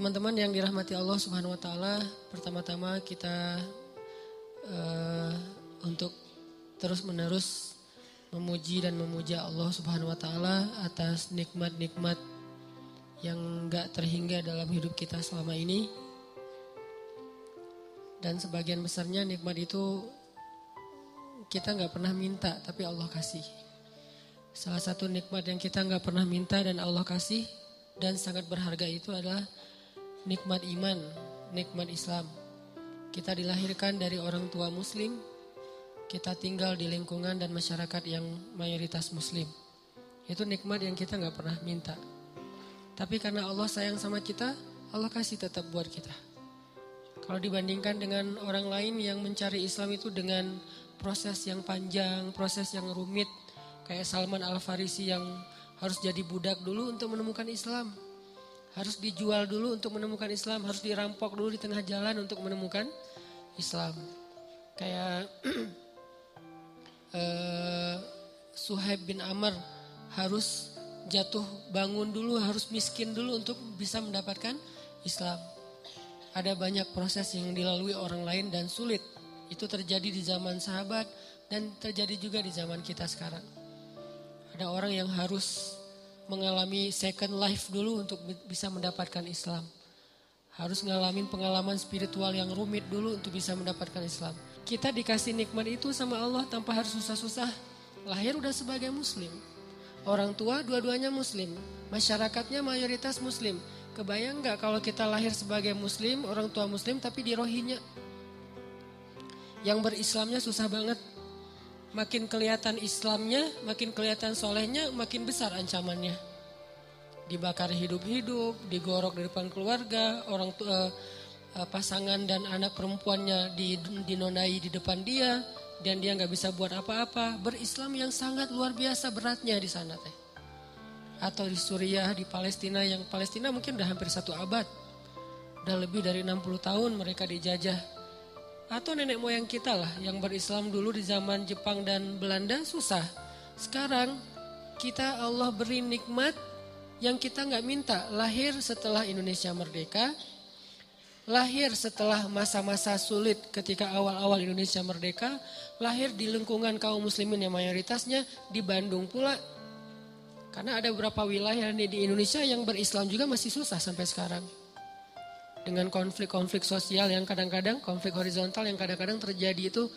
Teman-teman yang dirahmati Allah Subhanahu wa taala, pertama-tama kita uh, untuk terus-menerus memuji dan memuja Allah Subhanahu wa taala atas nikmat-nikmat yang enggak terhingga dalam hidup kita selama ini. Dan sebagian besarnya nikmat itu kita nggak pernah minta, tapi Allah kasih. Salah satu nikmat yang kita nggak pernah minta dan Allah kasih dan sangat berharga itu adalah nikmat iman, nikmat Islam. Kita dilahirkan dari orang tua muslim, kita tinggal di lingkungan dan masyarakat yang mayoritas muslim. Itu nikmat yang kita nggak pernah minta. Tapi karena Allah sayang sama kita, Allah kasih tetap buat kita. Kalau dibandingkan dengan orang lain yang mencari Islam itu dengan proses yang panjang, proses yang rumit, kayak Salman Al Farisi yang harus jadi budak dulu untuk menemukan Islam harus dijual dulu untuk menemukan Islam, harus dirampok dulu di tengah jalan untuk menemukan Islam. Kayak uh, Suhaib bin Amr harus jatuh bangun dulu, harus miskin dulu untuk bisa mendapatkan Islam. Ada banyak proses yang dilalui orang lain dan sulit. Itu terjadi di zaman sahabat dan terjadi juga di zaman kita sekarang. Ada orang yang harus mengalami second life dulu untuk bisa mendapatkan Islam. Harus ngalamin pengalaman spiritual yang rumit dulu untuk bisa mendapatkan Islam. Kita dikasih nikmat itu sama Allah tanpa harus susah-susah. Lahir udah sebagai muslim. Orang tua dua-duanya muslim. Masyarakatnya mayoritas muslim. Kebayang nggak kalau kita lahir sebagai muslim, orang tua muslim tapi di rohinya. Yang berislamnya susah banget makin kelihatan Islamnya, makin kelihatan solehnya, makin besar ancamannya. Dibakar hidup-hidup, digorok di depan keluarga, orang tua uh, pasangan dan anak perempuannya dinonai di depan dia, dan dia nggak bisa buat apa-apa. Berislam yang sangat luar biasa beratnya di sana teh. Atau di Suriah, di Palestina, yang Palestina mungkin udah hampir satu abad. Udah lebih dari 60 tahun mereka dijajah atau nenek moyang kita lah yang berislam dulu di zaman Jepang dan Belanda susah. Sekarang kita Allah beri nikmat yang kita nggak minta. Lahir setelah Indonesia merdeka, lahir setelah masa-masa sulit ketika awal-awal Indonesia merdeka, lahir di lingkungan kaum muslimin yang mayoritasnya di Bandung pula. Karena ada beberapa wilayah di Indonesia yang berislam juga masih susah sampai sekarang dengan konflik-konflik sosial yang kadang-kadang konflik horizontal yang kadang-kadang terjadi itu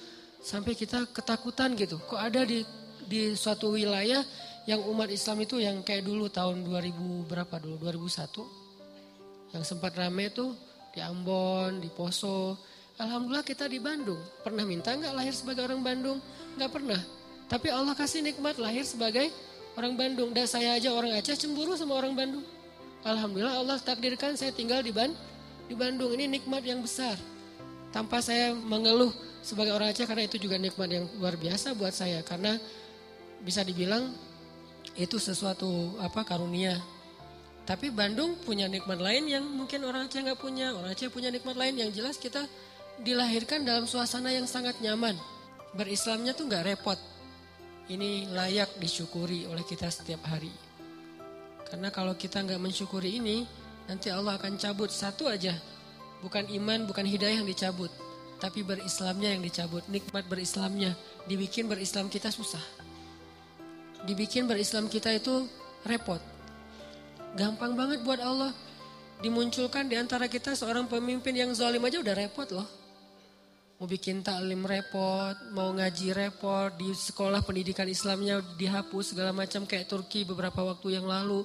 sampai kita ketakutan gitu. Kok ada di di suatu wilayah yang umat Islam itu yang kayak dulu tahun 2000 berapa dulu 2001 yang sempat rame tuh di Ambon, di Poso. Alhamdulillah kita di Bandung. Pernah minta nggak lahir sebagai orang Bandung? Nggak pernah. Tapi Allah kasih nikmat lahir sebagai orang Bandung. Dan saya aja orang Aceh cemburu sama orang Bandung. Alhamdulillah Allah takdirkan saya tinggal di Bandung di Bandung ini nikmat yang besar. Tanpa saya mengeluh sebagai orang Aceh karena itu juga nikmat yang luar biasa buat saya karena bisa dibilang itu sesuatu apa karunia. Tapi Bandung punya nikmat lain yang mungkin orang Aceh nggak punya. Orang Aceh punya nikmat lain yang jelas kita dilahirkan dalam suasana yang sangat nyaman. Berislamnya tuh nggak repot. Ini layak disyukuri oleh kita setiap hari. Karena kalau kita nggak mensyukuri ini, Nanti Allah akan cabut satu aja. Bukan iman, bukan hidayah yang dicabut. Tapi berislamnya yang dicabut. Nikmat berislamnya. Dibikin berislam kita susah. Dibikin berislam kita itu repot. Gampang banget buat Allah. Dimunculkan di antara kita seorang pemimpin yang zalim aja udah repot loh. Mau bikin taklim repot, mau ngaji repot, di sekolah pendidikan Islamnya dihapus segala macam kayak Turki beberapa waktu yang lalu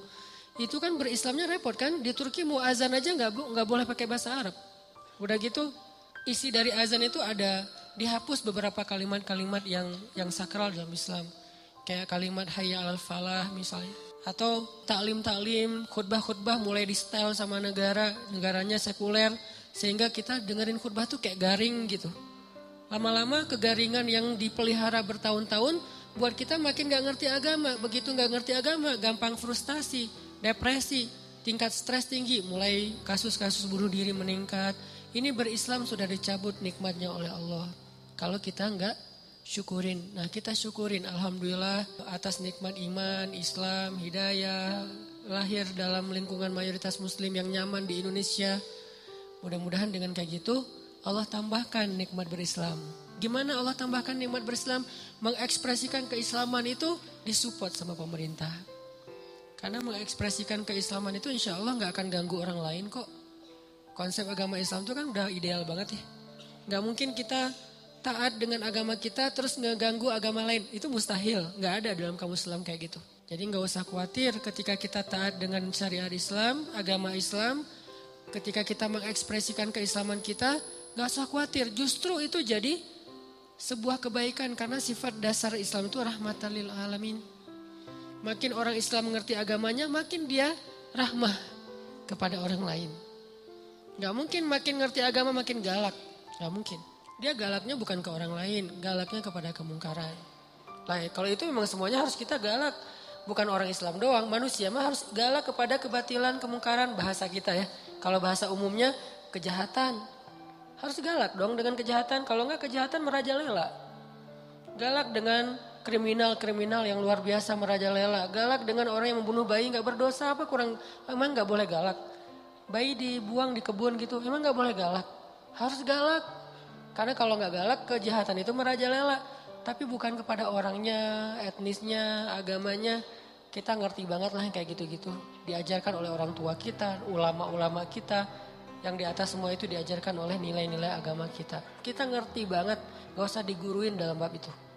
itu kan berislamnya repot kan. Di Turki mau azan aja nggak nggak boleh pakai bahasa Arab. Udah gitu isi dari azan itu ada dihapus beberapa kalimat-kalimat yang yang sakral dalam Islam. Kayak kalimat hayya al falah misalnya. Atau taklim-taklim, khutbah-khutbah mulai di style sama negara, negaranya sekuler. Sehingga kita dengerin khutbah tuh kayak garing gitu. Lama-lama kegaringan yang dipelihara bertahun-tahun buat kita makin gak ngerti agama. Begitu gak ngerti agama, gampang frustasi depresi, tingkat stres tinggi, mulai kasus-kasus bunuh diri meningkat. Ini berislam sudah dicabut nikmatnya oleh Allah. Kalau kita enggak syukurin. Nah kita syukurin Alhamdulillah atas nikmat iman, Islam, hidayah, lahir dalam lingkungan mayoritas muslim yang nyaman di Indonesia. Mudah-mudahan dengan kayak gitu Allah tambahkan nikmat berislam. Gimana Allah tambahkan nikmat berislam? Mengekspresikan keislaman itu disupport sama pemerintah. Karena mengekspresikan keislaman itu insya Allah nggak akan ganggu orang lain kok. Konsep agama Islam itu kan udah ideal banget ya. Nggak mungkin kita taat dengan agama kita terus ngeganggu agama lain. Itu mustahil. Nggak ada dalam kamus Islam kayak gitu. Jadi nggak usah khawatir ketika kita taat dengan syariat Islam, agama Islam, ketika kita mengekspresikan keislaman kita, nggak usah khawatir. Justru itu jadi sebuah kebaikan karena sifat dasar Islam itu rahmatan lil alamin. Makin orang Islam mengerti agamanya, makin dia rahmah kepada orang lain. Gak mungkin makin ngerti agama makin galak. Gak mungkin. Dia galaknya bukan ke orang lain, galaknya kepada kemungkaran. Nah, kalau itu memang semuanya harus kita galak bukan orang Islam doang, manusia mah harus galak kepada kebatilan, kemungkaran bahasa kita ya. Kalau bahasa umumnya kejahatan. Harus galak dong dengan kejahatan, kalau enggak kejahatan merajalela. Galak dengan kriminal-kriminal yang luar biasa merajalela. Galak dengan orang yang membunuh bayi nggak berdosa apa kurang emang nggak boleh galak. Bayi dibuang di kebun gitu emang nggak boleh galak. Harus galak. Karena kalau nggak galak kejahatan itu merajalela. Tapi bukan kepada orangnya, etnisnya, agamanya kita ngerti banget lah yang kayak gitu-gitu. Diajarkan oleh orang tua kita, ulama-ulama kita. Yang di atas semua itu diajarkan oleh nilai-nilai agama kita. Kita ngerti banget, gak usah diguruin dalam bab itu.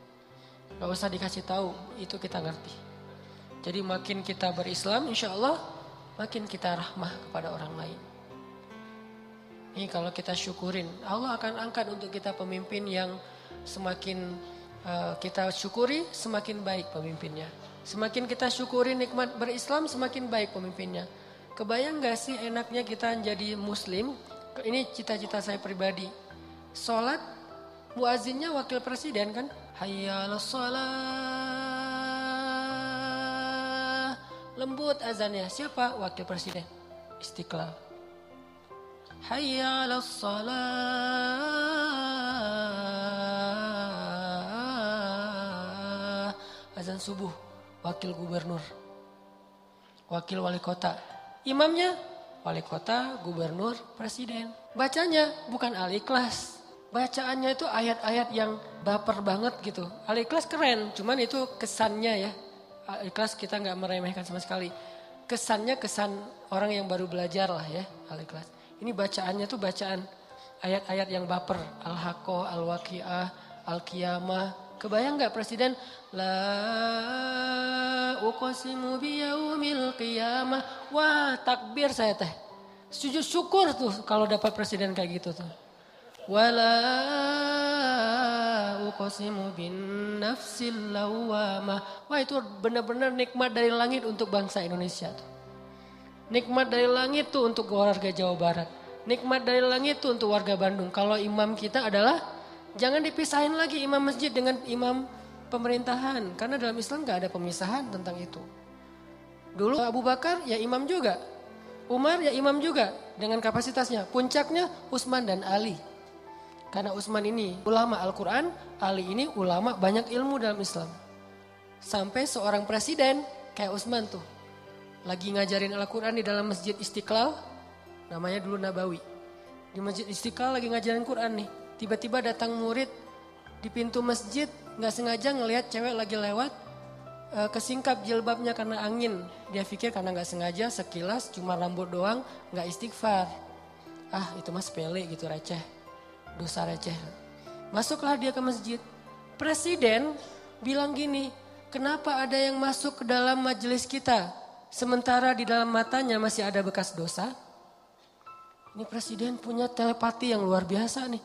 Gak usah dikasih tahu, itu kita ngerti. Jadi makin kita berislam, insya Allah makin kita rahmah kepada orang lain. Ini kalau kita syukurin, Allah akan angkat untuk kita pemimpin yang semakin uh, kita syukuri, semakin baik pemimpinnya. Semakin kita syukuri nikmat berislam, semakin baik pemimpinnya. Kebayang gak sih enaknya kita jadi muslim? Ini cita-cita saya pribadi. Sholat, muazinnya wakil presiden kan? Hayya sholat. Lembut azannya. Siapa? Wakil presiden. Istiqlal. Hayya sholat. Azan subuh wakil gubernur, wakil wali kota. Imamnya wali kota, gubernur, presiden. Bacanya bukan al-ikhlas. Bacaannya itu ayat-ayat yang baper banget gitu. Al-ikhlas keren, cuman itu kesannya ya. Al-ikhlas kita nggak meremehkan sama sekali. Kesannya kesan orang yang baru belajar lah ya al-ikhlas. Ini bacaannya tuh bacaan ayat-ayat yang baper. Al-Haqqah, Al-Waqi'ah, Al-Qiyamah, Kebayang nggak presiden? La uqsimu biyaumil qiyamah. Wah takbir saya teh. Sujud syukur tuh kalau dapat presiden kayak gitu tuh. Wala uqsimu bin nafsil lawamah. Wah itu benar-benar nikmat dari langit untuk bangsa Indonesia tuh. Nikmat dari langit tuh untuk warga Jawa Barat. Nikmat dari langit tuh untuk warga Bandung. Kalau imam kita adalah Jangan dipisahin lagi imam masjid dengan imam pemerintahan. Karena dalam Islam gak ada pemisahan tentang itu. Dulu Abu Bakar ya imam juga. Umar ya imam juga dengan kapasitasnya. Puncaknya Utsman dan Ali. Karena Utsman ini ulama Al-Quran, Ali ini ulama banyak ilmu dalam Islam. Sampai seorang presiden kayak Utsman tuh. Lagi ngajarin Al-Quran di dalam masjid Istiqlal. Namanya dulu Nabawi. Di masjid Istiqlal lagi ngajarin Quran nih Tiba-tiba datang murid di pintu masjid nggak sengaja ngelihat cewek lagi lewat e, kesingkap jilbabnya karena angin. Dia pikir karena nggak sengaja sekilas cuma rambut doang nggak istighfar. Ah itu mas sepele gitu receh. Dosa receh. Masuklah dia ke masjid. Presiden bilang gini, kenapa ada yang masuk ke dalam majelis kita? Sementara di dalam matanya masih ada bekas dosa. Ini presiden punya telepati yang luar biasa nih.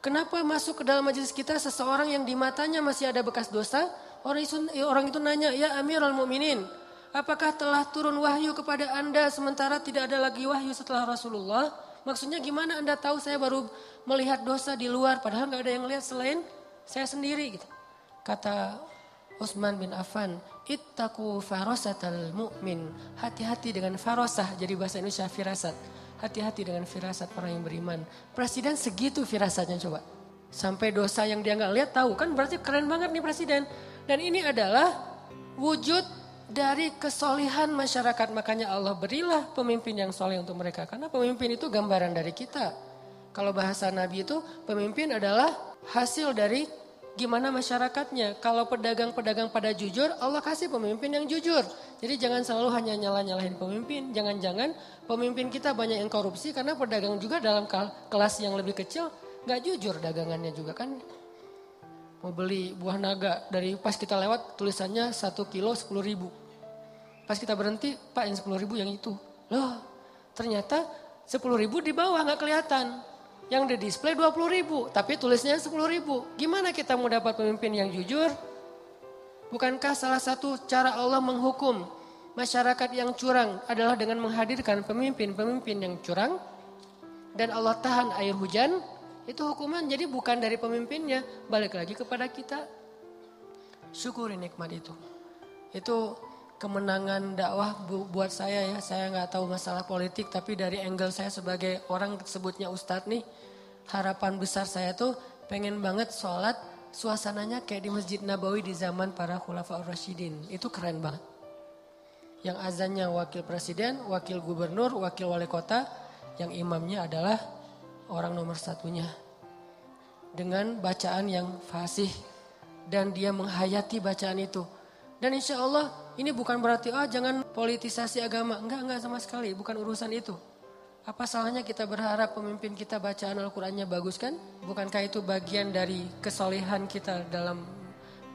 Kenapa masuk ke dalam majelis kita seseorang yang di matanya masih ada bekas dosa? Orang itu, orang itu nanya, ya Amirul Mukminin, apakah telah turun wahyu kepada anda sementara tidak ada lagi wahyu setelah Rasulullah? Maksudnya gimana anda tahu saya baru melihat dosa di luar padahal nggak ada yang lihat selain saya sendiri gitu. Kata Utsman bin Affan, ittaku farasatal mu'min. Hati-hati dengan farasah jadi bahasa Indonesia firasat Hati-hati dengan firasat orang yang beriman. Presiden segitu firasatnya coba. Sampai dosa yang dia nggak lihat tahu kan berarti keren banget nih presiden. Dan ini adalah wujud dari kesolihan masyarakat. Makanya Allah berilah pemimpin yang soleh untuk mereka. Karena pemimpin itu gambaran dari kita. Kalau bahasa Nabi itu pemimpin adalah hasil dari gimana masyarakatnya. Kalau pedagang-pedagang pada jujur, Allah kasih pemimpin yang jujur. Jadi jangan selalu hanya nyala-nyalahin pemimpin. Jangan-jangan pemimpin kita banyak yang korupsi karena pedagang juga dalam kelas yang lebih kecil nggak jujur dagangannya juga kan. Mau beli buah naga dari pas kita lewat tulisannya satu kilo sepuluh ribu. Pas kita berhenti, Pak yang sepuluh ribu yang itu. Loh, ternyata sepuluh ribu di bawah nggak kelihatan. Yang di display 20 ribu, tapi tulisnya 10 ribu. Gimana kita mau dapat pemimpin yang jujur? Bukankah salah satu cara Allah menghukum masyarakat yang curang adalah dengan menghadirkan pemimpin-pemimpin yang curang? Dan Allah tahan air hujan, itu hukuman jadi bukan dari pemimpinnya, balik lagi kepada kita. Syukuri nikmat itu. Itu kemenangan dakwah buat saya ya. Saya nggak tahu masalah politik tapi dari angle saya sebagai orang sebutnya ustadz nih. Harapan besar saya tuh pengen banget sholat suasananya kayak di Masjid Nabawi di zaman para khulafa Rasyidin. Itu keren banget. Yang azannya wakil presiden, wakil gubernur, wakil wali kota. Yang imamnya adalah orang nomor satunya. Dengan bacaan yang fasih. Dan dia menghayati bacaan itu. Dan insya Allah ini bukan berarti ah jangan politisasi agama. Enggak, enggak sama sekali. Bukan urusan itu. Apa salahnya kita berharap pemimpin kita bacaan Al-Qurannya bagus kan? Bukankah itu bagian dari kesolehan kita dalam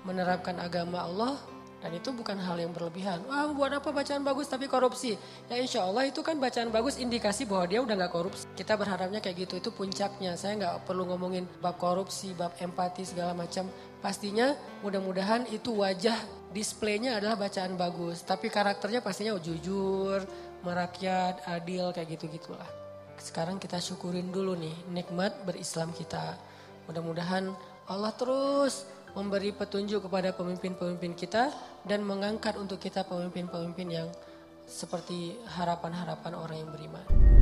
menerapkan agama Allah? Dan itu bukan hal yang berlebihan. Wah buat apa bacaan bagus tapi korupsi? Ya insya Allah itu kan bacaan bagus indikasi bahwa dia udah gak korupsi. Kita berharapnya kayak gitu, itu puncaknya. Saya nggak perlu ngomongin bab korupsi, bab empati segala macam. Pastinya mudah-mudahan itu wajah displaynya adalah bacaan bagus. Tapi karakternya pastinya jujur, merakyat, adil kayak gitu-gitulah. Sekarang kita syukurin dulu nih nikmat berislam kita. Mudah-mudahan Allah terus memberi petunjuk kepada pemimpin-pemimpin kita dan mengangkat untuk kita pemimpin-pemimpin yang seperti harapan-harapan orang yang beriman.